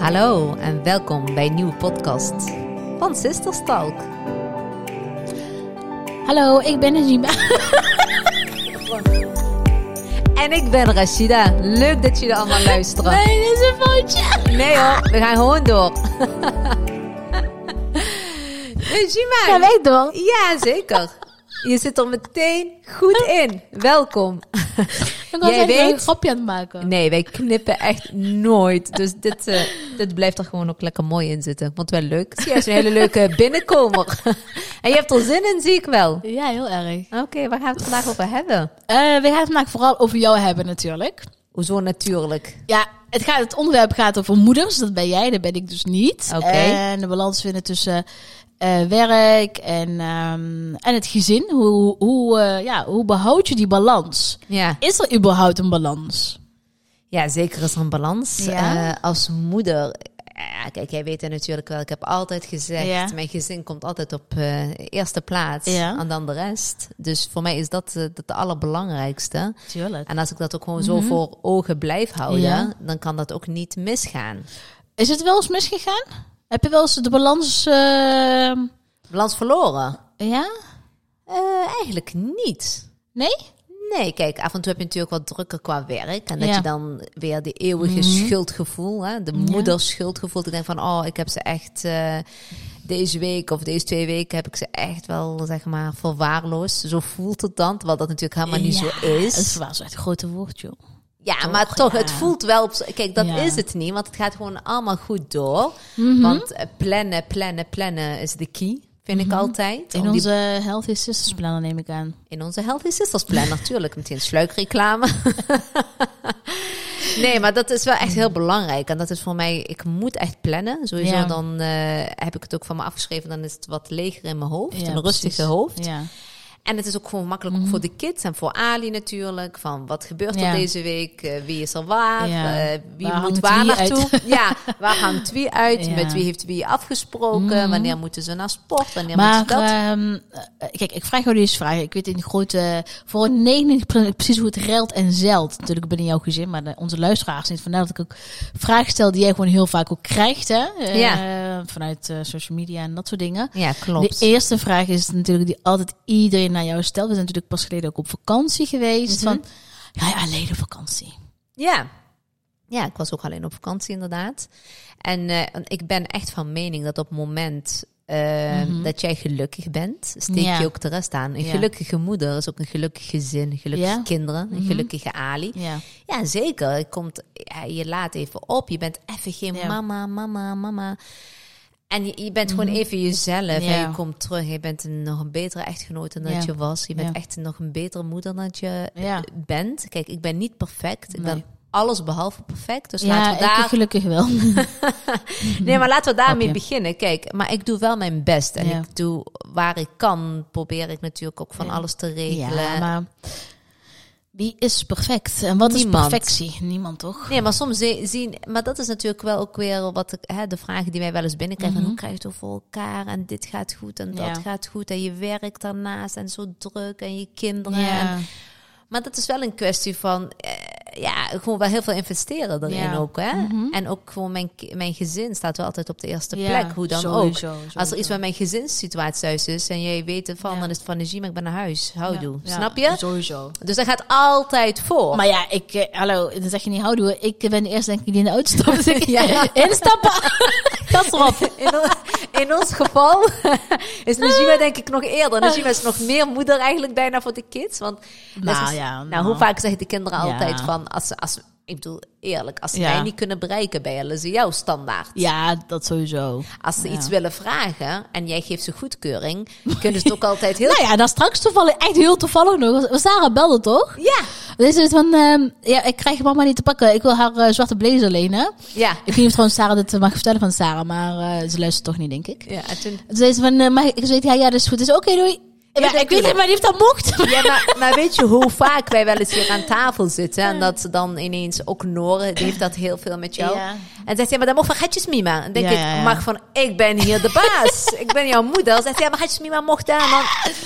Hallo en welkom bij een nieuwe podcast van Sisters Talk. Hallo, ik ben Najima. En ik ben Rashida. Leuk dat jullie allemaal luisteren. Nee, dit is een foutje. Nee hoor, we gaan gewoon door. Najima. Ga wij door? Ja, zeker. Je zit er meteen goed in. Welkom. Ik was Jij weet- een grapje aan het maken. Nee, wij knippen echt nooit. Dus dit, eh, dit blijft er gewoon ook lekker mooi in zitten. Want wel leuk. Zie je, is een hele leuke binnenkomer. en je hebt er zin in, zie ik wel. Ja, heel erg. Oké, waar gaan we het vandaag over hebben? Eh, we gaan het vandaag vooral over jou hebben natuurlijk. Hoezo natuurlijk? Ja, het, gaat, het onderwerp gaat over moeders. Dat ben jij, dat ben ik dus niet. Oké. En de balans vinden tussen eh, werk en, ehm, en het gezin. Hoe, hoe, eh, ja, hoe behoud je die balans? Ja. Is er überhaupt een balans? ja, zeker is er een balans. Ja. Eh, als moeder... Ja, kijk, jij weet het natuurlijk wel. Ik heb altijd gezegd, Ja. mijn gezin komt altijd op eerste plaats. Ja. En dan de rest. Dus voor mij is dat dat het allerbelangrijkste. Tuurlijk. En als ik dat ook gewoon zo voor ogen blijf houden, Ja. dan kan dat ook niet misgaan. Is het wel eens misgegaan? Heb je wel eens de balans... eh, Balans verloren? ja? Eh, eigenlijk niet. Nee? Nee, kijk, af en toe heb je natuurlijk wat drukker qua werk. En dat Ja. je dan weer die eeuwige Mhm. schuldgevoel, hè, de moederschuldgevoel. Ik denk van, oh, ik heb ze echt eh, deze week of deze twee weken heb ik ze echt wel, zeg maar, verwaarloosd. Zo voelt het dan, terwijl dat natuurlijk helemaal niet Ja, zo is. Het was echt een grote woord, joh. Ja, Toch, maar toch, ja. het voelt wel... Kijk, dat Ja. is het niet, want het gaat gewoon allemaal goed door. Mhm. Want eh, plannen, plannen, plannen is de key, vind ik altijd. Mhm. In Om die- onze Healthy Sisters planner neem ik aan. in onze Healthy Sisters plan natuurlijk. Meteen sluikreclame. nee, maar dat is wel echt heel belangrijk. En dat is voor mij, ik moet echt plannen. Sowieso Ja. dan eh, heb ik het ook van me afgeschreven. Dan is het wat leger in mijn hoofd. Ja, een rustige hoofd. Ja. En het is ook gewoon makkelijk ook voor de kids en voor Ali natuurlijk. Van wat gebeurt er Ja. deze week? Eh, wie is er waar? Ja. Eh, wie Waar moet waar wie naartoe? Ja, waar hangt wie uit? Ja. Met wie heeft wie afgesproken? Wanneer moeten ze naar sport? Wanneer Maar moeten ze dat? eh, kijk, ik vraag jou deze vraag. Ik weet in grote, voor een 99% precies hoe het ruilt en zeilt. Natuurlijk binnen jouw gezin, maar de- onze luisteraars niet. Vandaar dat ik ook vragen stel die jij gewoon heel vaak ook krijgt, hè? Vanuit social media en dat soort dingen. ja, klopt. De eerste vraag is natuurlijk die altijd iedereen naar jou stelt. We zijn natuurlijk pas geleden ook op vakantie geweest. Mhm. Van, je alleen op vakantie? Ja. Ja, ik was ook alleen op vakantie inderdaad. En eh, ik ben echt van mening dat op het moment eh, dat jij gelukkig bent, steek Mhm. Ja. je ook de rest aan. Een Ja. gelukkige moeder is ook een gelukkig gezin, gelukkige Ja. Mhm. kinderen, een gelukkige Ali. Ja. Ja, zeker. Je, komt, ja, je laat even op. Je bent even geen Ja. mama, mama, mama. En je, je bent gewoon even jezelf. En Mhm. Je komt terug. Je bent een, nog een betere echtgenoot dan dat je was. Je bent Ja. echt nog een betere moeder dan dat je eh, bent. Kijk, ik ben niet perfect. Ik ben alles behalve perfect. Dus Ja, laten we ik daar... gelukkig wel. Nee, maar laten we daarmee beginnen. Kijk, maar ik doe wel mijn best. En ik doe waar ik kan, probeer ik natuurlijk ook van alles te regelen. Ja, maar wie is perfect? En wat Niemand. is perfectie? Niemand, toch? Nee, maar soms zi- zien, maar dat is natuurlijk wel ook weer wat hè, de vragen die wij wel eens binnenkrijgen. Hoe krijg je het voor elkaar? En dit gaat goed en dat. Ja. gaat goed. En je werkt daarnaast en zo druk en je kinderen. En, Ja. maar dat is wel een kwestie van, ja, gewoon wel heel veel investeren erin Ja. Mhm. ook. Hè? En ook gewoon mijn, mijn gezin staat wel altijd op de eerste Ja, plek. Hoe dan sowieso, ook. Als er iets met mijn gezinssituatie thuis is en jij weet het van, Ja. dan is het van de gym, ik ben naar huis. Houdoe. Snap je? Sowieso. Dus dat gaat altijd voor. Maar ja, ik, eh, hallo, dat zeg je niet houden. hoor. Ik ben de eerste denk ik die in de auto stapt. Dus. Instappen. Gas erop. In, in ons geval is Najima denk ik nog eerder. Najima is nog meer moeder eigenlijk bijna voor de kids. Want Nou is- ja, nou, nou. hoe vaak zeggen de kinderen altijd van... Als, ze- als, ik bedoel, eerlijk, als ze Ja. mij niet kunnen bereiken, bellen ze jou standaard. Ja, dat sowieso. Als ze Ja. iets willen vragen en jij geeft ze goedkeuring... kunnen ze het ook altijd heel... Nou ja, dan straks toevallig, echt heel toevallig nog. Sarah belde toch? Ja, Dus het van, ehm, ja, ik krijg mama niet te pakken. Ik wil haar eh, zwarte blazer lenen. ja. Ik weet niet of trouwens Sarah dit eh, mag vertellen van Sarah, maar eh, ze luistert toch niet, denk ik. ja en toen, Toen zei ze van, ik? Ik zei, ja, ja, dat is goed. Dus oké, doei. Ja, ik weet niet, maar die heeft dat mocht. Ja, maar, maar weet je hoe vaak wij wel eens hier aan tafel zitten en dat ze dan ineens ook Noren, die heeft dat heel veel met jou. Ja. En zegt hij, maar dan mag van Gatjes Mima. En denk Ja, ik, ja, ja. mag van, ik ben hier de baas. ik ben jouw moeder. Zegt hij, ja, maar Gatjes Mima mocht daar. En dan,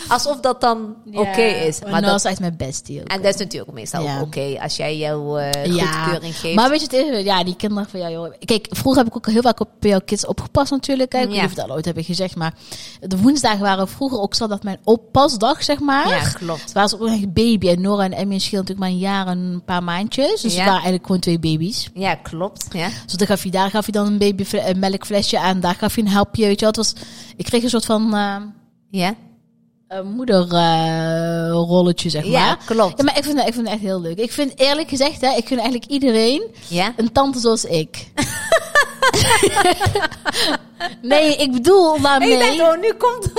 alsof dat dan oké is. Maar dat is echt mijn bestie ook. en dat is natuurlijk meestal oké. Als jij jouw eh Ja, goedkeuring geeft. Maar weet je, het is, ja, die kinderen van jou, joh. Kijk, vroeger heb ik ook heel vaak op jouw kids opgepast natuurlijk. Kijk, ik weet of ik dat al ooit heb gezegd, maar de woensdagen waren vroeger ook zo dat mijn oppasdag, zeg maar. ja, klopt. Waar ze ook echt baby en Nora en Emmy scheelt natuurlijk maar een jaar en een paar maandjes. Dus Ja. het waren eigenlijk gewoon twee baby's. Ja, klopt. Ja. Dus dan gaf je, daar gaf je dan een baby een melkflesje aan, daar gaf je een helpje, weet je wat. Het was, ik kreeg een soort van eh Ja, een moederrolletje, zeg maar. ja klopt. Ja, maar ik vind, ik vind het echt heel leuk. Ik vind eerlijk gezegd, hè, ik vind eigenlijk iedereen een tante zoals ik. nee, ik bedoel daarmee... Ik denk, oh, nu komt er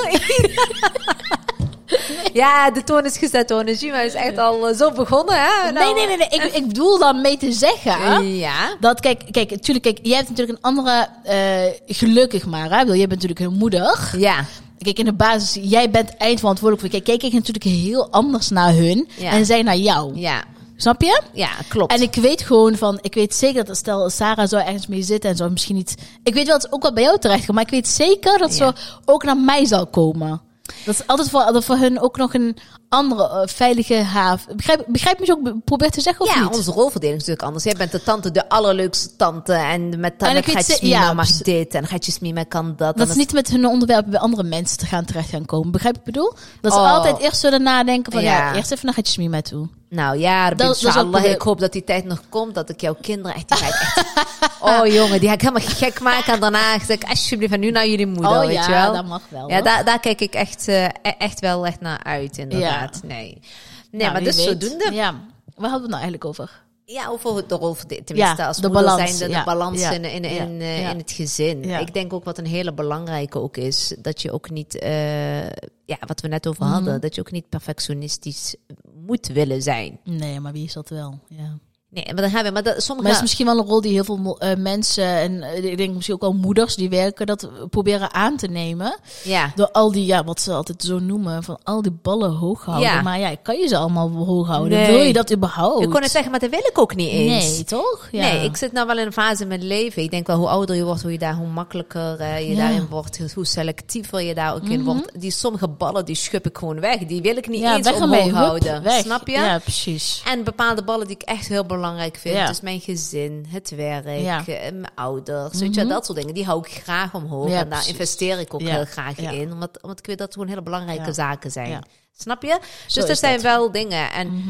Ja, de toon is gezet, Juma is echt al eh, zo begonnen, hè? nee, nee, nee, nee. Ik, ik bedoel daarmee te zeggen... Ja. Dat, kijk, kijk, natuurlijk, kijk, jij hebt natuurlijk een andere, eh, gelukkig maar, hè? Ik bedoel, jij bent natuurlijk een moeder. Ja. Kijk, in de basis, jij bent eindverantwoordelijk voor. Kijk, jij kijkt natuurlijk heel anders naar hun Ja. en zij naar jou. Ja. Snap je? Ja, klopt. En ik weet gewoon van, ik weet zeker dat stel Sarah zou ergens mee zitten en zou misschien niet. Ik weet wel dat ze ook wel bij jou terecht komt, maar ik weet zeker dat Ja. ze ook naar mij zal komen. Dat is altijd voor, dat voor hun ook nog een andere eh, veilige haven. Begrijp, begrijp me zo ook probeer te zeggen of ja, niet? onze rolverdeling is natuurlijk anders. Jij bent de tante, de allerleukste tante. En met, En Gatjes ze- Mima ja, mag dit. En Gatjes Mima kan dat. Dat En ze niet met hun onderwerpen bij andere mensen te gaan terecht gaan komen. Begrijp je ik bedoel? Dat ze Oh. altijd eerst zullen nadenken van ja, Ja. eerst even naar Gatjes mee toe. Nou ja, Dat- dat is ook Ik hoop dat die tijd nog komt. Dat ik jouw kinderen echt... Echt oh jongen, die ga ik helemaal gek maken. En daarna zeg ik alsjeblieft van nu naar jullie moeder, oh weet ja, je wel. dat mag wel. Ja, daar, daar kijk ik echt, eh, e- echt wel echt naar uit, inderdaad. Nee, nee Nou, maar dus weet. zodoende. Ja. Waar hadden we het nou eigenlijk over? Ja, over de rolverdeling. Tenminste, Ja, als de balans, zijnde, de ja. balans Ja. in, in, eh, in het gezin. Ik denk ook wat een hele belangrijke ook is, dat je ook niet, eh, ja, wat we net over Mhm. hadden, dat je ook niet perfectionistisch moet willen zijn. Nee, maar wie is dat wel? Ja. Nee, maar dan gaan we, maar dat, sommige... Maar is misschien wel een rol die heel veel eh, mensen en eh, ik denk misschien ook wel moeders die werken dat proberen aan te nemen. ja. Door al die, ja, wat ze altijd zo noemen, van al die ballen hoog houden. Ja. Maar ja, kan je ze allemaal hoog houden? Nee. Wil je dat überhaupt? Ik kon het zeggen, maar dat wil ik ook niet eens. Nee, toch? Ja. Nee, ik zit nou wel in een fase in mijn leven. Ik denk wel, hoe ouder je wordt, hoe je daar, hoe makkelijker eh, je Ja. daarin wordt, hoe selectiever je daar ook in Mhm. wordt. Die sommige ballen, die schub ik gewoon weg. Die wil ik niet eens omhoog houden. weg. Snap je? Ja, precies. En bepaalde ballen die ik echt heel belangrijk vind. Ja. Dus mijn gezin, het werk, Ja. eh, mijn ouders. Weet je, Mhm. dat soort dingen. Die hou ik graag omhoog. En daar precies. investeer ik ook heel graag in. Omdat, omdat ik weet dat gewoon hele belangrijke zaken zijn. Snap je? Dus er zijn wel dingen. En, Mhm.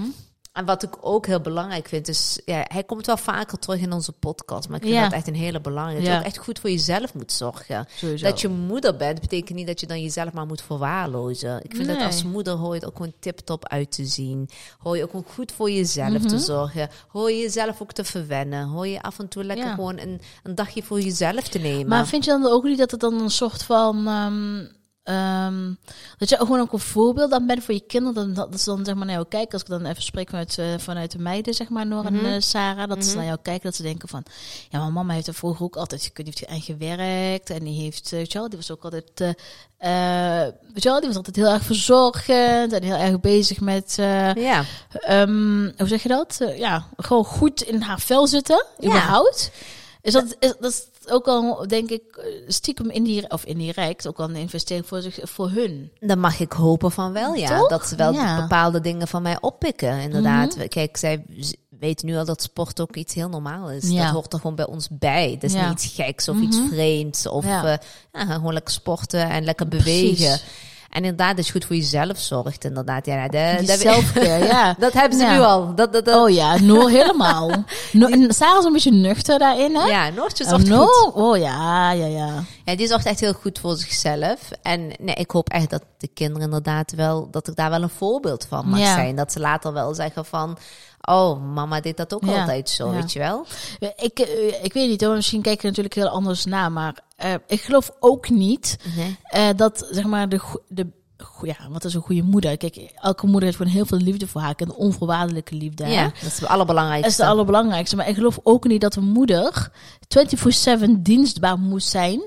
En wat ik ook heel belangrijk vind, is... Ja, hij komt wel vaker terug in onze podcast. Maar ik vind Ja. dat echt een hele belangrijke. Dat je ook echt goed voor jezelf moet zorgen. Sowieso. Dat je moeder bent, betekent niet dat je dan jezelf maar moet verwaarlozen. Ik vind dat Nee. als moeder hoor je het ook gewoon tip-top uit te zien. Hoor je ook gewoon goed voor jezelf te Mhm. zorgen. Hoor je jezelf ook te verwennen. Hoor je af en toe lekker gewoon een, een dagje voor jezelf te nemen. Maar vind je dan ook niet dat het dan een soort van. ehm, ehm, dat je ook gewoon ook een voorbeeld dan bent voor je kinderen. Dat, dat ze dan zeg maar naar jou kijken. Als ik dan even spreek vanuit, eh, vanuit de meiden, zeg maar, Mhm. en eh, Sarah. Dat ze Mhm. naar jou kijken. Dat ze denken van. Ja, maar mama heeft er vroeger ook altijd. Die heeft aan gewerkt. En die heeft. eh, weet je wel, die was ook altijd. weet je wel, die was altijd heel erg verzorgend. En heel erg bezig met. ja. Ehm, hoe zeg je dat? Ja, gewoon goed in haar vel zitten, Ja. überhaupt. Is dat, is, dat ook al, denk ik, eh, stiekem in die, of indirect, ook al een investering voor, zich, voor hun. Dan mag ik hopen van wel, ja. Toch? Dat ze wel Ja. bepaalde dingen van mij oppikken, inderdaad. Mhm. Kijk, zij weten nu al dat sport ook iets heel normaal is. Ja. Dat hoort er gewoon bij ons bij. Het is niet iets geks of Mhm. iets vreemds. Of ja, gewoon lekker sporten en lekker Precies. En inderdaad, dat je goed voor jezelf zorgt, inderdaad. Ja, de, de- ja. dat hebben ze Ja. nu al. Dat, dat, dat, Oh ja, Noor helemaal. No, Sarah is een beetje nuchter daarin, hè? ja, Noortje Oh, zorgt goed. Oh ja, ja, ja. Ja, die zorgt echt heel goed voor zichzelf. En nee, ik hoop echt dat de kinderen inderdaad wel, dat ik daar wel een voorbeeld van mag Ja. zijn. Dat ze later wel zeggen van, oh, mama deed dat ook Ja. altijd zo, Ja. weet je wel? Ik, eh, ik weet niet hoor, misschien kijken we natuurlijk heel anders naar, maar eh, ik geloof ook niet Nee. Eh, dat zeg maar de, de ja, wat is een goede moeder? Kijk, elke moeder heeft gewoon heel veel liefde voor haar en onvoorwaardelijke liefde. Ja, dat is het allerbelangrijkste. Dat is het allerbelangrijkste. Maar ik geloof ook niet dat een moeder 24/7 dienstbaar moet zijn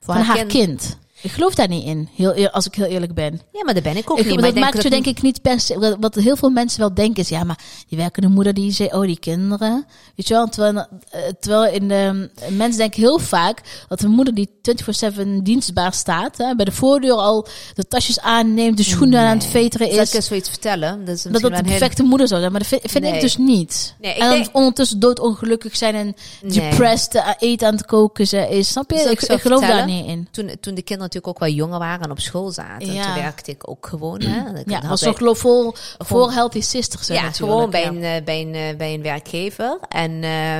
voor van haar kind. Ik geloof daar niet in, heel, als ik heel eerlijk ben. Ja, maar daar ben ik ook Ik, niet. dat Maar ik maakt je dat denk ik niet per se. Wat, heel veel mensen wel denken is, ja, maar die werkende moeder die zei, oh, die kinderen. Weet je wel, terwijl, eh, terwijl in de, mensen denken heel vaak dat een moeder die 24-7 dienstbaar staat, hè, bij de voordeur al de tasjes aanneemt, de schoenen aan het veteren Zal ik is. eens zoiets vertellen? Dat is Dat dat de perfecte moeder zou zijn, maar dat vind, vind Nee. ik dus niet. Nee, ik en denk- ondertussen doodongelukkig zijn en depressed, eh, eten aan het koken ze is. Snap je? Ik Ik, zo ik geloof daar niet in. Toen, toen de kinderen natuurlijk ook wel jonger waren en op school zaten, Ja. toen werkte ik ook gewoon. Hè. Ik Ja, was lo- voor, Healthy Sisters. ja, natuurlijk, gewoon bij, ja. een, eh, bij, een, eh, bij een werkgever. En, eh,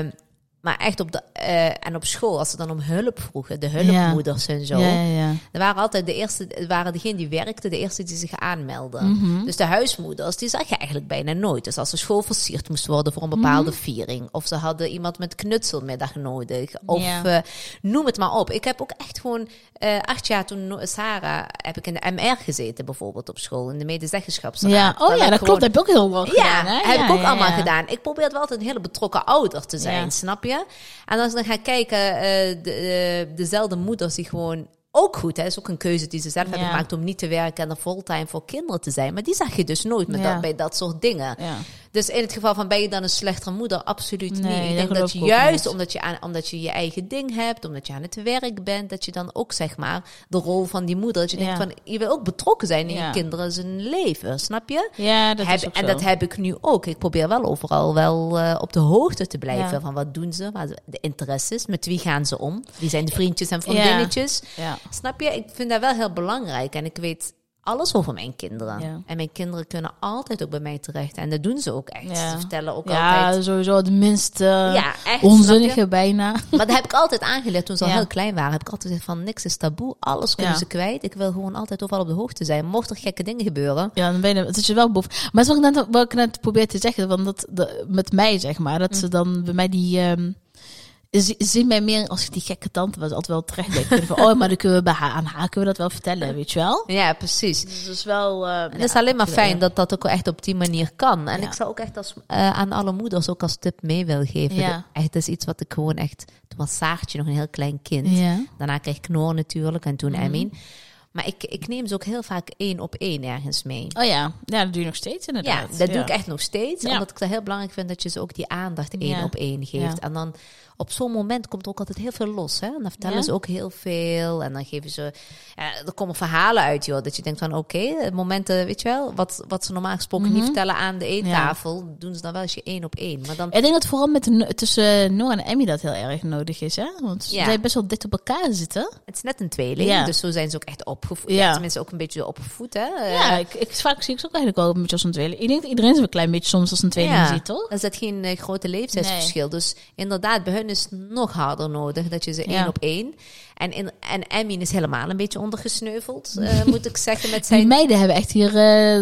maar echt op de, eh, en op school, als ze dan om hulp vroegen, de hulpmoeders en zo. Ja, ja. Er waren altijd de eerste, er waren degenen die werkten, de eerste die zich aanmelden. Mhm. Dus de huismoeders, die zag je eigenlijk bijna nooit. Dus als de school versierd moest worden voor een bepaalde Mhm. viering. Of ze hadden iemand met knutselmiddag nodig. Of Ja. eh, noem het maar op. Ik heb ook echt gewoon eh, acht jaar toen Sarah, heb ik in de MR gezeten bijvoorbeeld op school. In de medezeggenschapsraad. Ja, oh ja, ik dat gewoon- klopt. Dat heb je ook heel ja, gedaan, hè? heb ik ook allemaal gedaan. Ik probeer wel altijd een hele betrokken ouder te zijn, snap je? En als ik dan ga kijken, eh, de, eh, dezelfde moeders die gewoon ook goed, hè, is ook een keuze die ze zelf hebben gemaakt om niet te werken en er fulltime voor kinderen te zijn. Maar die zag je dus nooit met Ja. dat, bij dat soort dingen. Ja. Dus in het geval van ben je dan een slechtere moeder? Absoluut Nee, niet. Ik denk dat je juist niet. omdat je, aan, omdat je je eigen ding hebt, omdat je aan het werk bent, dat je dan ook zeg maar de rol van die moeder, dat je denkt van je wil ook betrokken zijn in je kinderen zijn leven, snap je? Ja, dat Heb- is ook en zo. dat heb ik nu ook. Ik probeer wel overal wel eh, op de hoogte te blijven van wat doen ze, wat de interesses, met wie gaan ze om, wie zijn de vriendjes en vriendinnetjes. Snap je? Ik vind dat wel heel belangrijk en ik weet alles over mijn kinderen. Ja. En mijn kinderen kunnen altijd ook bij mij terecht en dat doen ze ook echt. Ja. Ze vertellen ook ja, altijd. sowieso het minst eh, Ja, echt. onzinnige bijna. Maar dat heb ik altijd aangeleerd toen ze al heel klein waren. Heb ik altijd gezegd van niks is taboe, alles kunnen ze kwijt. Ik wil gewoon altijd overal op de hoogte zijn. Mocht er gekke dingen gebeuren. Ja, dan ben je, het is je wel boven. Maar het is wat ik net, wat ik net probeer te zeggen, want dat, met mij zeg maar, dat Mm. ze dan bij mij die, ehm zi- zien mij meer als ik die gekke tante was, altijd wel terecht denk. van, oh, maar dan kunnen we bij haar, aan haar kunnen we dat wel vertellen, weet je wel? Ja, precies. Dus dat is wel... En het is alleen maar ja. fijn dat dat ook echt op die manier kan. En Ja. ik zou ook echt als, eh, aan alle moeders ook als tip mee willen geven. Ja. Dat- Echt, dat is iets wat ik gewoon echt... Toen was Saartje nog een heel klein kind. Ja. Daarna kreeg ik Noor natuurlijk en toen. Emmy. Maar ik, ik neem ze ook heel vaak één op één ergens mee. Oh ja. ja, dat doe je nog steeds Ja, inderdaad. dat doe ik echt nog steeds. Ja. Omdat ik het heel belangrijk vind dat je ze ook die aandacht één Ja. op één geeft. Ja. En dan op zo'n moment komt er ook altijd heel veel los. Hè? En dan vertellen Ja. ze ook heel veel. En dan geven ze... Ja, er komen verhalen uit, joh. Dat je denkt van, oké, momenten, weet je wel... Wat, wat ze normaal gesproken niet Mhm. vertellen aan de eettafel... doen ze dan wel eens je één op één. Maar dan... Ik denk dat vooral met tussen Noor en Emmy dat heel erg nodig is, hè? Want zij best wel dicht op elkaar zitten. Het is net een tweeling, Ja. dus zo zijn ze ook echt opgevoed. Ja. Tenminste, ook een beetje opgevoed, hè. Ja, ik, ik, vaak zie ik ze ook eigenlijk wel een beetje als een tweeling. Ik denk dat iedereen ze een klein beetje soms als een tweeling ziet, toch? Er zit geen eh, grote leeftijdsverschil. Dus inderdaad, bij hun is nog harder nodig dat je ze één op één. En, in, en Emmy is helemaal een beetje ondergesneuveld, eh, moet ik zeggen, met Die zijn... meiden hebben echt hier eh,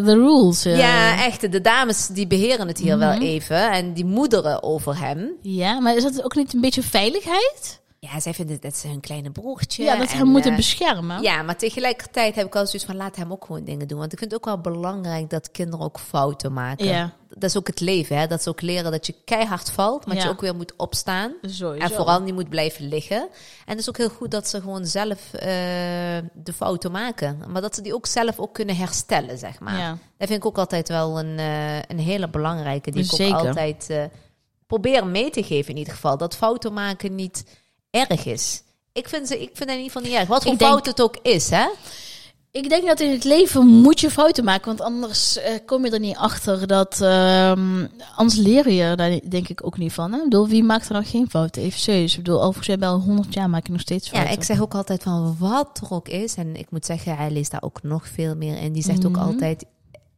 de rules. eh. Ja, echt. De dames die beheren het hier wel Mhm. even. En die moederen over hem. Ja, maar is dat ook niet een beetje veiligheid? Ja, zij vinden dat ze hun kleine broertje. Ja, dat ze hem moeten eh, beschermen. Ja, maar tegelijkertijd heb ik al zoiets van laat hem ook gewoon dingen doen. Want ik vind het ook wel belangrijk dat kinderen ook fouten maken. Ja. Dat is ook het leven, hè? Dat ze ook leren dat je keihard valt, maar Ja. je ook weer moet opstaan. Sowieso. En vooral niet moet blijven liggen. En het is ook heel goed dat ze gewoon zelf eh, de fouten maken. Maar dat ze die ook zelf ook kunnen herstellen, zeg maar. Ja. Dat vind ik ook altijd wel een, eh, een hele belangrijke. Die ik ook altijd probeer mee te geven in ieder geval. Dat fouten maken niet erg is. Ik vind, ze, ik vind het in ieder geval niet erg. Wat voor Ik denk- fout het ook is, hè? Ik denk dat in het leven moet je fouten maken, want anders eh, kom je er niet achter dat. ehm, anders leer je daar denk ik ook niet van. Hè? Ik bedoel, wie maakt er nog geen fouten? Even serieus. Ik bedoel, overigens bij al 100 jaar maak je nog steeds fouten. Ja, ik zeg ook altijd van wat er ook is. En ik moet zeggen, hij leest daar ook nog veel meer in. Die zegt ook Mhm. altijd,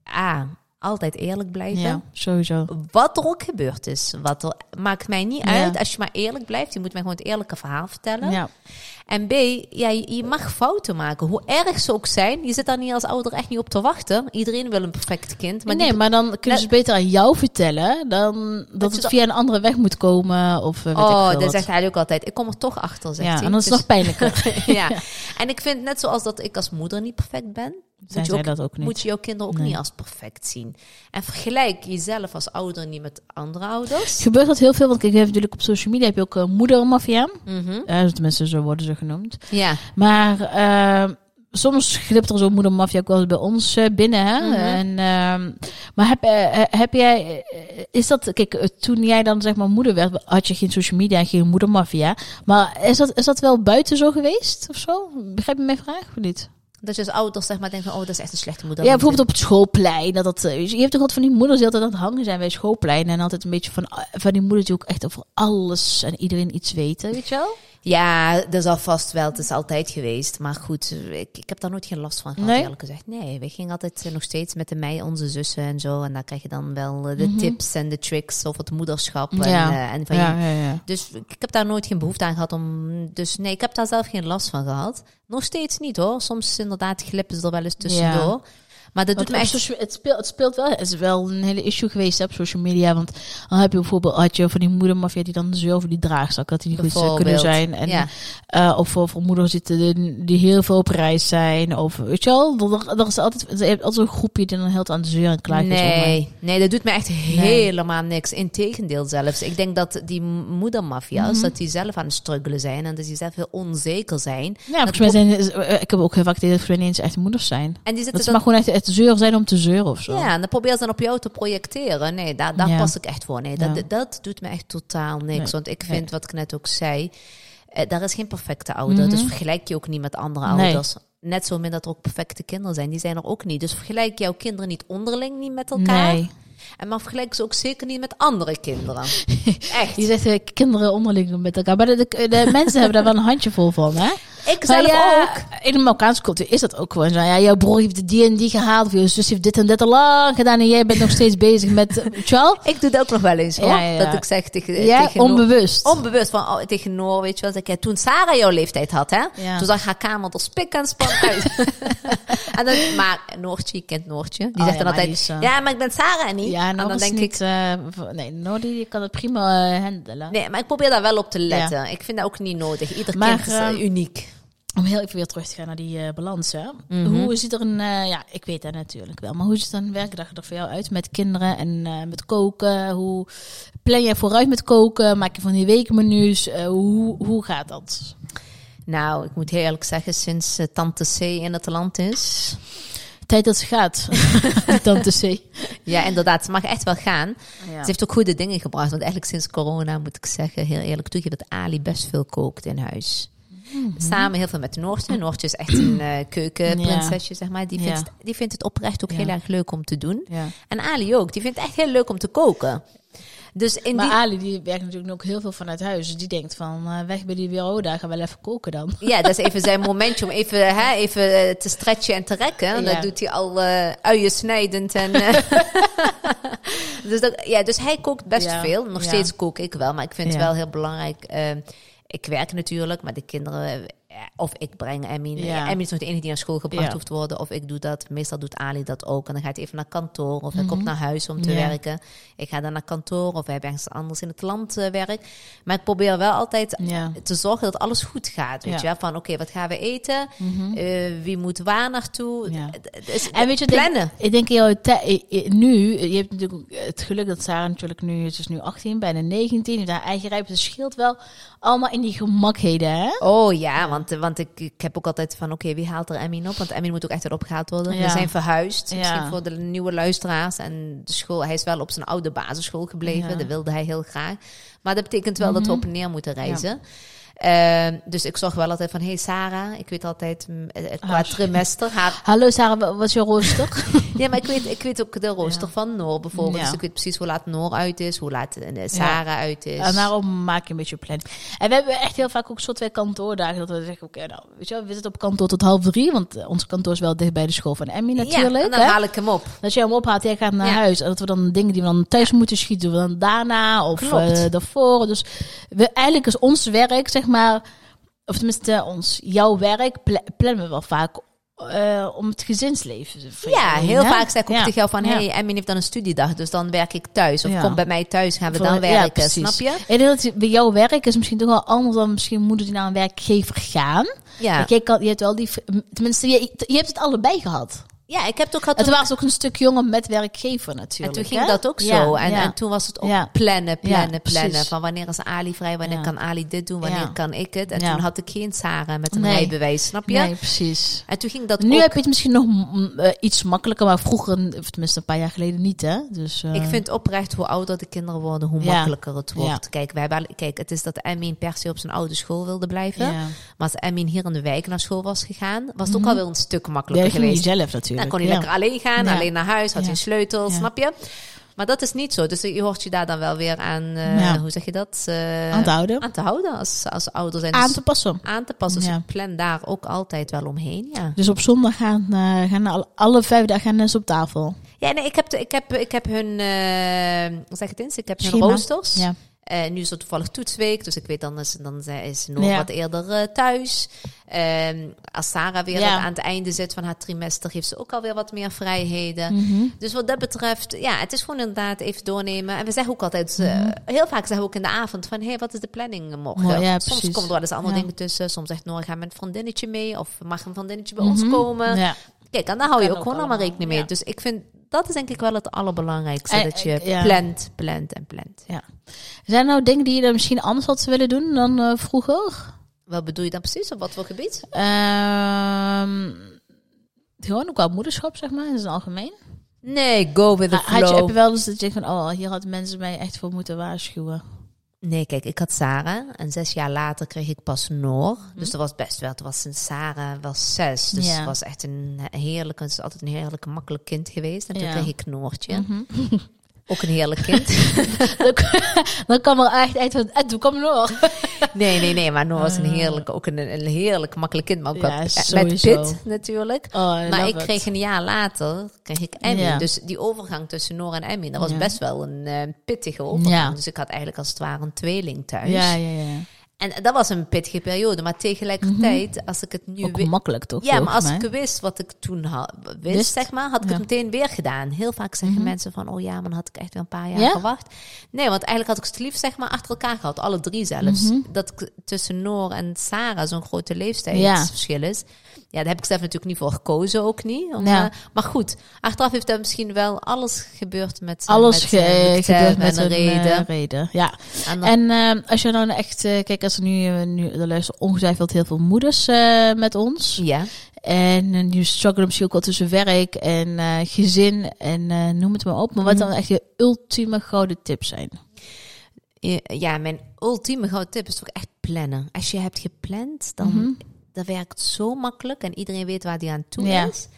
ah, altijd eerlijk blijven. Ja, sowieso. Wat er ook gebeurd is. Wat er, maakt mij niet Ja. uit als je maar eerlijk blijft. Je moet mij gewoon het eerlijke verhaal vertellen. Ja. En B, ja, je, mag fouten maken. Hoe erg ze ook zijn. Je zit daar niet als ouder echt niet op te wachten. Iedereen wil een perfect kind. Maar nee, die- maar dan kunnen ze het beter aan jou vertellen dan dat het via een andere weg moet komen. Of eh, weet oh, dat zegt hij ook altijd. Ik kom er toch achter, zegt Ja, hij. en dat is Dus- nog pijnlijker. ja. En ik vind net zoals dat ik als moeder niet perfect ben. Zijn zij ook, dat ook niet? moet je jouw kinderen ook Nee. niet als perfect zien. En vergelijk jezelf als ouder niet met andere ouders. Gebeurt dat heel veel? Want kijk, je hebt natuurlijk op social media heb je ook een moedermafia. Eh, tenminste, zo worden ze genoemd. Ja. Maar eh, soms glipt er zo'n moedermafia ook wel eens bij ons eh, binnen. Hè? Mhm. En, ehm, maar heb, eh, heb jij, eh, is dat, kijk, eh, toen jij dan zeg maar moeder werd, had je geen social media en geen moedermafia. Maar is dat, is dat wel buiten zo geweest of zo? Begrijp je mijn vraag of niet? Dat je als ouders zeg maar denken van, oh, dat is echt een slechte moeder. Ja, bijvoorbeeld op het schoolplein. Dat dat, eh, je hebt toch wat van die moeders die altijd aan het hangen zijn bij schoolpleinen. En altijd een beetje van, eh, van die moeders die ook echt over alles en iedereen iets weten, weet je wel? Ja, dat zal vast wel. Het is altijd geweest. Maar goed, ik, ik heb daar nooit geen last van gehad, Nee? eerlijk gezegd. Nee, we gingen altijd eh, nog steeds met de mij, onze zussen en zo. En daar krijg je dan wel eh, de Mhm. tips en de tricks over het moederschap. En, Ja. eh, en van ja, ja. Dus ik heb daar nooit geen behoefte aan gehad om... Dus nee, ik heb daar zelf geen last van gehad. Nog steeds niet hoor. Soms inderdaad glippen ze er wel eens tussendoor. Maar dat doet me echt... het, speelt, het speelt wel, het is wel een hele issue geweest hè, op social media. Want dan heb je bijvoorbeeld, had je van die moedermafia die dan zo over die draagzak, dat die niet goed zou kunnen zijn. En, Ja. eh, of voor, voor moeders zitten die- heel veel op reis zijn. Of weet je wel, er, er is altijd, je hebt altijd zo'n groepje die dan heel aan de zeur en klaar is. Nee, nee, dat doet me echt helemaal niks. Integendeel zelfs. Ik denk dat die moedermafia's, Mhm. dat die zelf aan het struggelen zijn en dat die zelf heel onzeker zijn. Ja, volgens mij zijn, eh, ik heb ook heel vaak dat ze niet eens echt moeders zijn. En die Dat zitten ze dan, maar gewoon echt, echt zeur zijn om te zeuren of zo. ja, en dan proberen ze dan op jou te projecteren. Nee, daar, daar Ja. pas ik echt voor. Nee, dat, Ja. dat doet me echt totaal niks. Nee. Want ik Nee. vind, wat ik net ook zei, eh, daar is geen perfecte ouder. Mhm. Dus vergelijk je ook niet met andere Nee. ouders. Net zo min dat er ook perfecte kinderen zijn. Die zijn er ook niet. Dus vergelijk jouw kinderen niet onderling niet met elkaar. Nee. En maar vergelijk ze ook zeker niet met andere kinderen. Echt. Je zegt eh, kinderen onderling met elkaar. Maar de, de, de mensen hebben daar wel een handjevol van, hè? Ik zelf ja, ook. In de Marokkaanse cultuur is dat ook gewoon zo. Ja, jouw broer heeft die en die gehaald. Of je zus heeft dit en dit al lang gedaan. En jij bent nog steeds bezig met... wel? Ik doe dat ook nog wel eens hoor. Ja. Dat ik zeg tegen, Ja, tegen Noor- onbewust. onbewust van oh, tegen Noor, weet je wel. Zeg, ik, toen Sarah jouw leeftijd had, hè. Toen zag haar kamer er spik en span uit. en dan, maar Noortje, je kent Noortje. Die Oh, zegt ja, dan altijd, is, eh, ja, maar ik ben Sarah niet. Ja, en dan denk niet, ik, eh, nee, Nodi die kan het prima eh, handelen. nee, maar ik probeer daar wel op te letten. Ik vind dat ook niet nodig. Ieder Maar, kind is eh, eh, uniek. Om heel even weer terug te gaan naar die eh, balans. Hè? Mhm. Hoe ziet er een... eh, ja, ik weet dat natuurlijk wel. Maar hoe ziet een werkdag er voor jou uit met kinderen en eh, met koken? Hoe plan jij vooruit met koken? Maak je van die weekmenu's? Hoe, hoe gaat dat? Nou, ik moet heel eerlijk zeggen, sinds Tante C in het land is... Tijd dat ze gaat. Tante C. Ja, inderdaad, ze mag echt wel gaan. Ja. Ze heeft ook goede dingen gebracht. Want eigenlijk sinds corona moet ik zeggen, heel eerlijk toegeven, dat Ali best veel kookt in huis. Samen heel veel met Noortje. Noortje is echt een eh, keukenprinsesje, zeg maar. Die vindt, die vindt het oprecht ook heel erg leuk om te doen. En Ali ook. Die vindt het echt heel leuk om te koken. Dus in Maar die... Ali die werkt natuurlijk ook heel veel vanuit huis. Dus die denkt van eh, weg bij die bureau, daar gaan we wel even koken dan. Ja, dat is even zijn momentje om even, hè, even eh, te stretchen en te rekken. En Ja. Dat doet hij al eh uien snijdend. En, dus, dat, ja, dus hij kookt best Ja, veel. Nog ja. steeds kook ik wel, maar ik vind het wel heel belangrijk. Ik werk natuurlijk, maar de kinderen... eh, Of ik breng Emmy. Ja. Emmy is nog de enige die naar school gebracht Ja. hoeft te worden. Of ik doe dat. Meestal doet Ali dat ook. En dan gaat hij even naar kantoor. Of hij komt naar huis om te Mhm. Ja. werken. Ik ga dan naar kantoor. Of hij ergens anders in het land werk. Maar ik probeer wel altijd te zorgen dat alles goed gaat. Weet je wel? Van oké, wat gaan we eten? Eh, wie moet waar naartoe? Het- het is- En weet je, plannen. Denk, ik denk in jouw tij- i- nu, je hebt natuurlijk het geluk dat Sarah natuurlijk nu, ze is nu 18, bijna 19, heeft haar eigen rijp. Het scheelt wel allemaal in die gemakheden, hè? Oh ja, want, want ik, ik heb ook altijd van oké, wie haalt er Emmy op? Want Emmy moet ook echt weer opgehaald worden. Ja. We zijn verhuisd. Misschien voor de nieuwe luisteraars. En de school, hij is wel op zijn oude basisschool gebleven. Mhm. Dat wilde hij heel graag. Maar dat betekent wel dat we op en neer moeten reizen. Ehm, dus ik zorg wel altijd van, hey Sarah, ik weet altijd mm, het qua Haar- trimester. Haar, Hallo Sarah, wa- wat is je rooster? ja, maar ik weet, ik weet ook de rooster Ja. van Noor bijvoorbeeld. Ja. Dus ik weet precies hoe laat Noor uit is, hoe laat eh, Sarah uit is. En daarom maak je een beetje planning. En we hebben echt heel vaak ook soort twee kantoordagen. Dat we zeggen, oké, nou, weet je wel, we zitten op kantoor tot half drie. Want eh, ons kantoor is wel dicht bij de school van Emmy natuurlijk. Ja, en dan hè? haal ik hem op. Dat jij hem ophaalt, jij gaat naar huis. En dat we dan dingen die we dan thuis moeten schieten, we dan daarna of eh, daarvoor. Dus we, eigenlijk is ons werk, zeg maar, of tenminste ons, jouw werk, pla- plannen we wel vaak eh, om het gezinsleven. Ja, heel hè? vaak zeg ik ook Ja. tegen jou van... Hey, Emmy heeft dan een studiedag, dus dan werk ik thuis. Of Ja. kom bij mij thuis, gaan we Voor- dan werken, snap je? Denk dat bij jouw werk is misschien toch wel anders dan misschien moeders die naar een werkgever gaan. Ja, Kijk, Jij kan, je hebt wel die, tenminste, je, je hebt het allebei gehad. Ja, ik heb het ook gehad. Het was ook een stuk jonger met werkgever en natuurlijk. toen ging hè? dat ook Ja, zo. En, ja. en toen was het ook Ja. plannen, plannen, plannen. Van wanneer is Ali vrij, wanneer kan Ali dit doen, wanneer kan ik het. En toen had ik geen Sarah met een Nee. rijbewijs, snap je? Nee, precies. En toen ging dat Nu ook... heb je het misschien nog mm, eh, iets makkelijker, maar vroeger, of tenminste een paar jaar geleden niet, hè? Dus, eh, Ik vind oprecht hoe ouder de kinderen worden, hoe makkelijker het wordt. Kijk, wij hebben, al- kijk, het is dat Emin per se op zijn oude school wilde blijven. Maar als Emin hier in de wijk naar school was gegaan, was het ook Mhm. alweer een stuk makkelijker geweest. zelf natuurlijk. Dan kon hij ja. lekker alleen gaan, Ja. alleen naar huis, had hij een sleutel, snap je? Maar dat is niet zo. Dus je hoort je daar dan wel weer aan, eh, Ja. hoe zeg je dat? Eh, Aan te houden. aan te houden als, als ouder zijn. Aan Dus te passen. aan te passen. Dus Ja. ik plan daar ook altijd wel omheen, ja. Dus op zondag gaan, eh, gaan alle, alle vijf dagen op tafel. Ja, nee, ik heb, de- ik heb, ik heb hun, hoe zeg het eens? Ik heb hun roosters. Ja. Eh, nu is het toevallig toetsweek, dus ik weet dan is, dan zij- is Noor Ja. wat eerder eh, thuis. Ehm, als Sarah weer Ja. aan het einde zit van haar trimester, heeft ze ook alweer wat meer vrijheden. Mhm. Dus wat dat betreft, ja, het is gewoon inderdaad even doornemen. En we zeggen ook altijd, eh, Mhm. heel vaak zeggen we ook in de avond van, hé, hey, wat is de planning morgen? Mooi, ja, soms precies. komen er wel eens allemaal Ja. dingen tussen. Soms zegt Noor, ga met een vriendinnetje mee. Of mag een vriendinnetje bij Mhm. ons komen? Ja. Kijk, en daar hou je ook ook gewoon allemaal allemaal, rekening mee. ja. Dus ik vind, dat is denk ik wel het allerbelangrijkste. Eh, dat je eh, ja. plant, plant en plant. Zijn er nou dingen die je dan misschien anders had willen doen dan eh, vroeger? Wat bedoel je dan precies? Op wat voor gebied? Ehm, gewoon ook qua moederschap, zeg maar, in het algemeen. Nee, go with the Ha- Had je, flow. heb je wel eens dat je van, oh, hier hadden mensen mij echt voor moeten waarschuwen. Nee, kijk, ik had Sarah. En zes jaar later kreeg ik pas Noor. Mhm. Dus dat was best wel. Toen was sinds Sarah was zes. Dus Ja. het was echt een heerlijke, het is altijd een heerlijk makkelijk kind geweest. En toen Ja. kreeg ik Noortje. Mhm. Ook een heerlijk kind. Dan kwam er echt uit van, en toen kwam nog. nee, nee, nee. Maar Noor was een Ah. heerlijk, ook een, een heerlijk makkelijk kind. Maar ook Ja, wel- met pit natuurlijk. Oh, Maar ik it. kreeg een jaar later kreeg ik Emmy. Ja. Dus die overgang tussen Noor en Emmy, dat was Ja. best wel een eh, pittige overgang. Dus ik had eigenlijk als het ware een tweeling thuis. Ja, ja, ja. En dat was een pittige periode. Maar tegelijkertijd, als ik het nu Ook makkelijk toch? Ja, maar als mij? ik wist wat ik toen wist, Wist. zeg maar, had ik Ja. het meteen weer gedaan. Heel vaak zeggen Mhm. mensen van, oh ja, maar dan had ik echt wel een paar jaar Ja? gewacht. Nee, want eigenlijk had ik het liefst zeg maar achter elkaar gehad, alle drie zelfs. Mhm. Dat tussen Noor en Sarah zo'n grote leeftijdsverschil is. Ja, daar heb ik zelf natuurlijk niet voor gekozen, ook niet. Om, Ja. maar goed, achteraf heeft dat misschien wel alles gebeurd met eh, Alles met, ge- eh, met gebeurt hem met en een reden. eh, reden. Ja. En dan- En als je dan echt, kijk, als er nu, nu er luisteren ongetwijfeld heel veel moeders met ons. ja. En nu struggelen misschien ook wel tussen werk en gezin en noem het maar op. Maar wat Mhm. dan echt je ultieme gouden tips zijn? Ja, mijn ultieme gouden tip is toch echt plannen. Als je hebt gepland, dan Mhm. Dat werkt zo makkelijk en iedereen weet waar die aan toe Ja. is.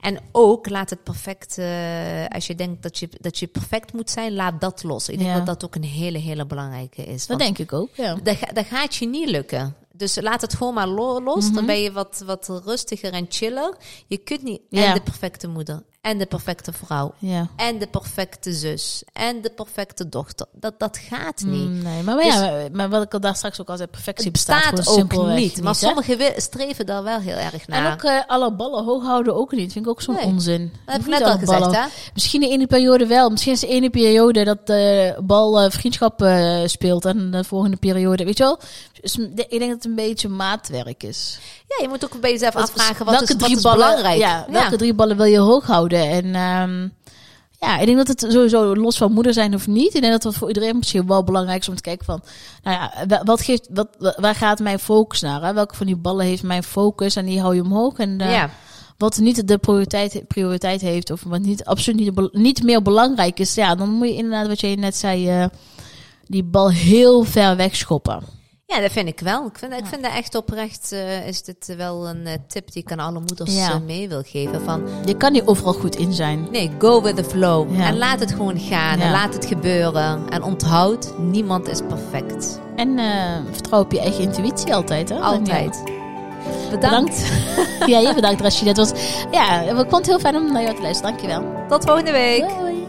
En ook laat het perfect, eh, als je denkt dat je, dat je perfect moet zijn, laat dat los. Ik denk Ja. dat dat ook een hele, hele belangrijke is. Dat denk ik ook, ja. dat, dat gaat je niet lukken. Dus laat het gewoon maar lo- los. Mhm. Dan ben je wat, wat rustiger en chiller. Je kunt niet Ja. en de perfecte moeder, en de perfecte vrouw, Ja. en de perfecte zus, en de perfecte dochter. Dat, dat gaat niet. Mm, Nee, maar, maar ja, maar- maar wat ik al daar straks ook al zei, perfectie bestaat, bestaat ook niet. Maar sommigen streven daar wel heel erg naar. En ook eh, alle ballen hoog houden ook niet. Vind ik ook zo'n Nee. onzin. dat heb ik Niet net al gezegd, hè? Misschien de ene periode wel. Misschien is de ene periode dat de bal eh, vriendschap eh, speelt. En de volgende periode, weet je wel. Dus de- ik denk dat het een beetje maatwerk is. Ja, je moet ook bij jezelf afvragen, wat is, wat is belangrijk? Ja, welke drie ballen wil je hoog houden? En ehm, ja, ik denk dat het sowieso los van moeder zijn of niet. Ik denk dat het voor iedereen misschien wel belangrijk is om te kijken van... Nou ja, wa- wat geeft, wat, wa- waar gaat mijn focus naar? Hè? Welke van die ballen heeft mijn focus en die hou je omhoog? En eh, ja. wat niet de prioriteit, prioriteit heeft of wat niet, absoluut niet, niet meer belangrijk is, ja, dan moet je inderdaad, wat je net zei, eh, die bal heel ver wegschoppen. Ja, dat vind ik wel. Ik vind, ik vind dat echt oprecht, eh, is dit wel een eh, tip die ik aan alle moeders Ja. eh, mee wil geven. Van, Je kan niet overal goed in zijn. nee, go with the flow. Ja. En laat het gewoon gaan. Ja. En laat het gebeuren. En onthoud, niemand is perfect. En vertrouw op je eigen intuïtie altijd, hè? Altijd. Bedankt. Bedankt. ja, je bedankt Rashida. Het was, ja, ik vond het heel fijn om naar jou te luisteren. Dankjewel. Tot volgende week. Doei.